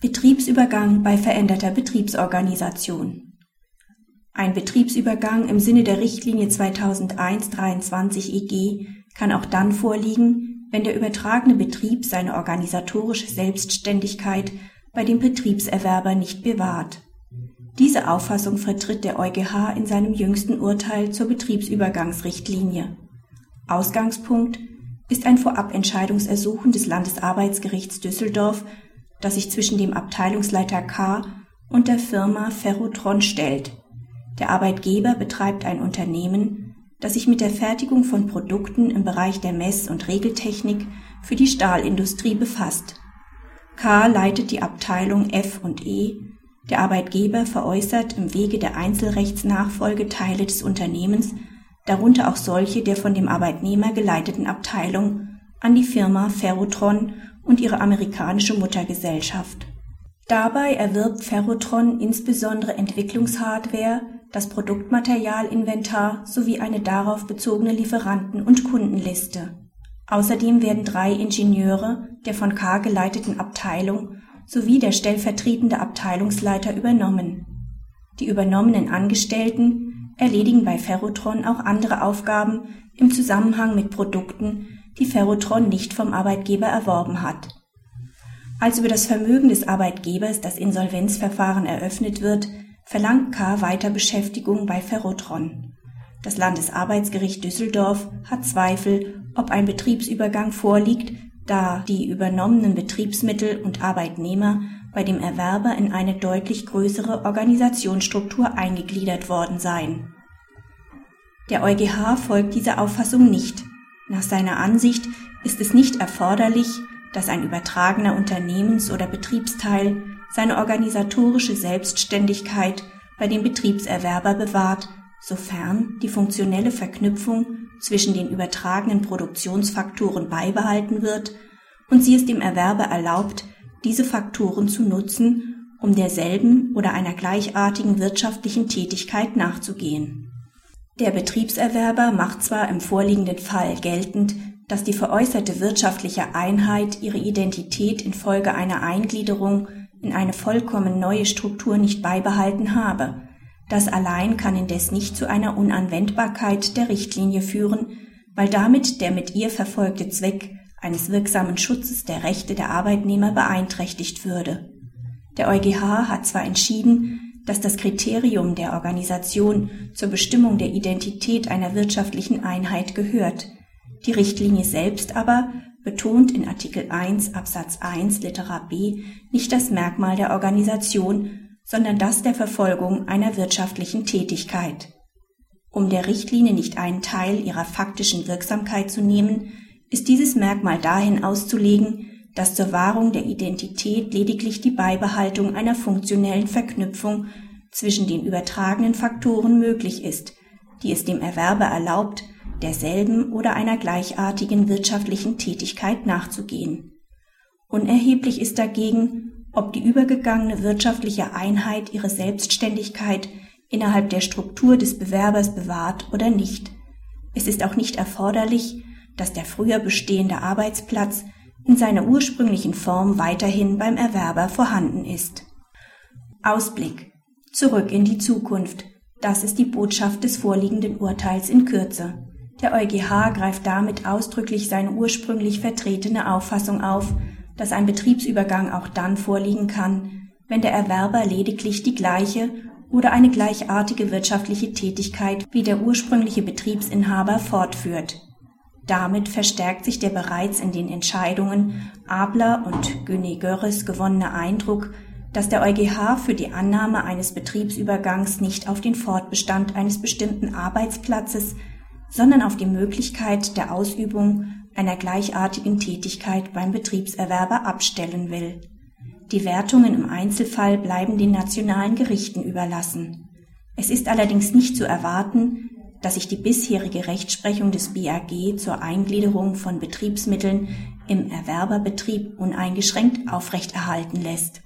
Betriebsübergang bei veränderter Betriebsorganisation. Ein Betriebsübergang im Sinne der Richtlinie 2001-23 EG kann auch dann vorliegen, wenn der übertragene Betrieb seine organisatorische Selbstständigkeit bei dem Betriebserwerber nicht bewahrt. Diese Auffassung vertritt der EuGH in seinem jüngsten Urteil zur Betriebsübergangsrichtlinie. Ausgangspunkt ist ein Vorabentscheidungsersuchen des Landesarbeitsgerichts Düsseldorf das sich zwischen dem Abteilungsleiter K und der Firma Ferrotron stellt. Der Arbeitgeber betreibt ein Unternehmen, das sich mit der Fertigung von Produkten im Bereich der Mess- und Regeltechnik für die Stahlindustrie befasst. K leitet die Abteilung F und E, der Arbeitgeber veräußert im Wege der Einzelrechtsnachfolge Teile des Unternehmens, darunter auch solche der von dem Arbeitnehmer geleiteten Abteilung, an die Firma Ferrotron und ihre amerikanische Muttergesellschaft. Dabei erwirbt Ferrotron insbesondere Entwicklungshardware, das Produktmaterialinventar sowie eine darauf bezogene Lieferanten- und Kundenliste. Außerdem werden drei Ingenieure der von K geleiteten Abteilung sowie der stellvertretende Abteilungsleiter übernommen. Die übernommenen Angestellten erledigen bei Ferrotron auch andere Aufgaben im Zusammenhang mit Produkten, die Ferrotron nicht vom Arbeitgeber erworben hat. Als über das Vermögen des Arbeitgebers das Insolvenzverfahren eröffnet wird, verlangt K. Weiterbeschäftigung bei Ferrotron. Das Landesarbeitsgericht Düsseldorf hat Zweifel, ob ein Betriebsübergang vorliegt, da die übernommenen Betriebsmittel und Arbeitnehmer bei dem Erwerber in eine deutlich größere Organisationsstruktur eingegliedert worden seien. Der EuGH folgt dieser Auffassung nicht nach seiner Ansicht ist es nicht erforderlich, dass ein übertragener Unternehmens- oder Betriebsteil seine organisatorische Selbstständigkeit bei dem Betriebserwerber bewahrt, sofern die funktionelle Verknüpfung zwischen den übertragenen Produktionsfaktoren beibehalten wird und sie es dem Erwerber erlaubt, diese Faktoren zu nutzen, um derselben oder einer gleichartigen wirtschaftlichen Tätigkeit nachzugehen der Betriebserwerber macht zwar im vorliegenden Fall geltend, dass die veräußerte wirtschaftliche Einheit ihre Identität infolge einer Eingliederung in eine vollkommen neue Struktur nicht beibehalten habe. Das allein kann indes nicht zu einer Unanwendbarkeit der Richtlinie führen, weil damit der mit ihr verfolgte Zweck eines wirksamen Schutzes der Rechte der Arbeitnehmer beeinträchtigt würde. Der EuGH hat zwar entschieden, dass das Kriterium der Organisation zur Bestimmung der Identität einer wirtschaftlichen Einheit gehört. Die Richtlinie selbst aber betont in Artikel 1 Absatz 1 Litera b nicht das Merkmal der Organisation, sondern das der Verfolgung einer wirtschaftlichen Tätigkeit. Um der Richtlinie nicht einen Teil ihrer faktischen Wirksamkeit zu nehmen, ist dieses Merkmal dahin auszulegen, dass zur Wahrung der Identität lediglich die Beibehaltung einer funktionellen Verknüpfung zwischen den übertragenen Faktoren möglich ist, die es dem Erwerber erlaubt, derselben oder einer gleichartigen wirtschaftlichen Tätigkeit nachzugehen. Unerheblich ist dagegen, ob die übergegangene wirtschaftliche Einheit ihre Selbstständigkeit innerhalb der Struktur des Bewerbers bewahrt oder nicht. Es ist auch nicht erforderlich, dass der früher bestehende Arbeitsplatz in seiner ursprünglichen Form weiterhin beim Erwerber vorhanden ist. Ausblick. Zurück in die Zukunft. Das ist die Botschaft des vorliegenden Urteils in Kürze. Der EuGH greift damit ausdrücklich seine ursprünglich vertretene Auffassung auf, dass ein Betriebsübergang auch dann vorliegen kann, wenn der Erwerber lediglich die gleiche oder eine gleichartige wirtschaftliche Tätigkeit wie der ursprüngliche Betriebsinhaber fortführt. Damit verstärkt sich der bereits in den Entscheidungen Abler und Güne-Görres gewonnene Eindruck, dass der EuGH für die Annahme eines Betriebsübergangs nicht auf den Fortbestand eines bestimmten Arbeitsplatzes, sondern auf die Möglichkeit der Ausübung einer gleichartigen Tätigkeit beim Betriebserwerber abstellen will. Die Wertungen im Einzelfall bleiben den nationalen Gerichten überlassen. Es ist allerdings nicht zu erwarten, dass sich die bisherige Rechtsprechung des BAG zur Eingliederung von Betriebsmitteln im Erwerberbetrieb uneingeschränkt aufrechterhalten lässt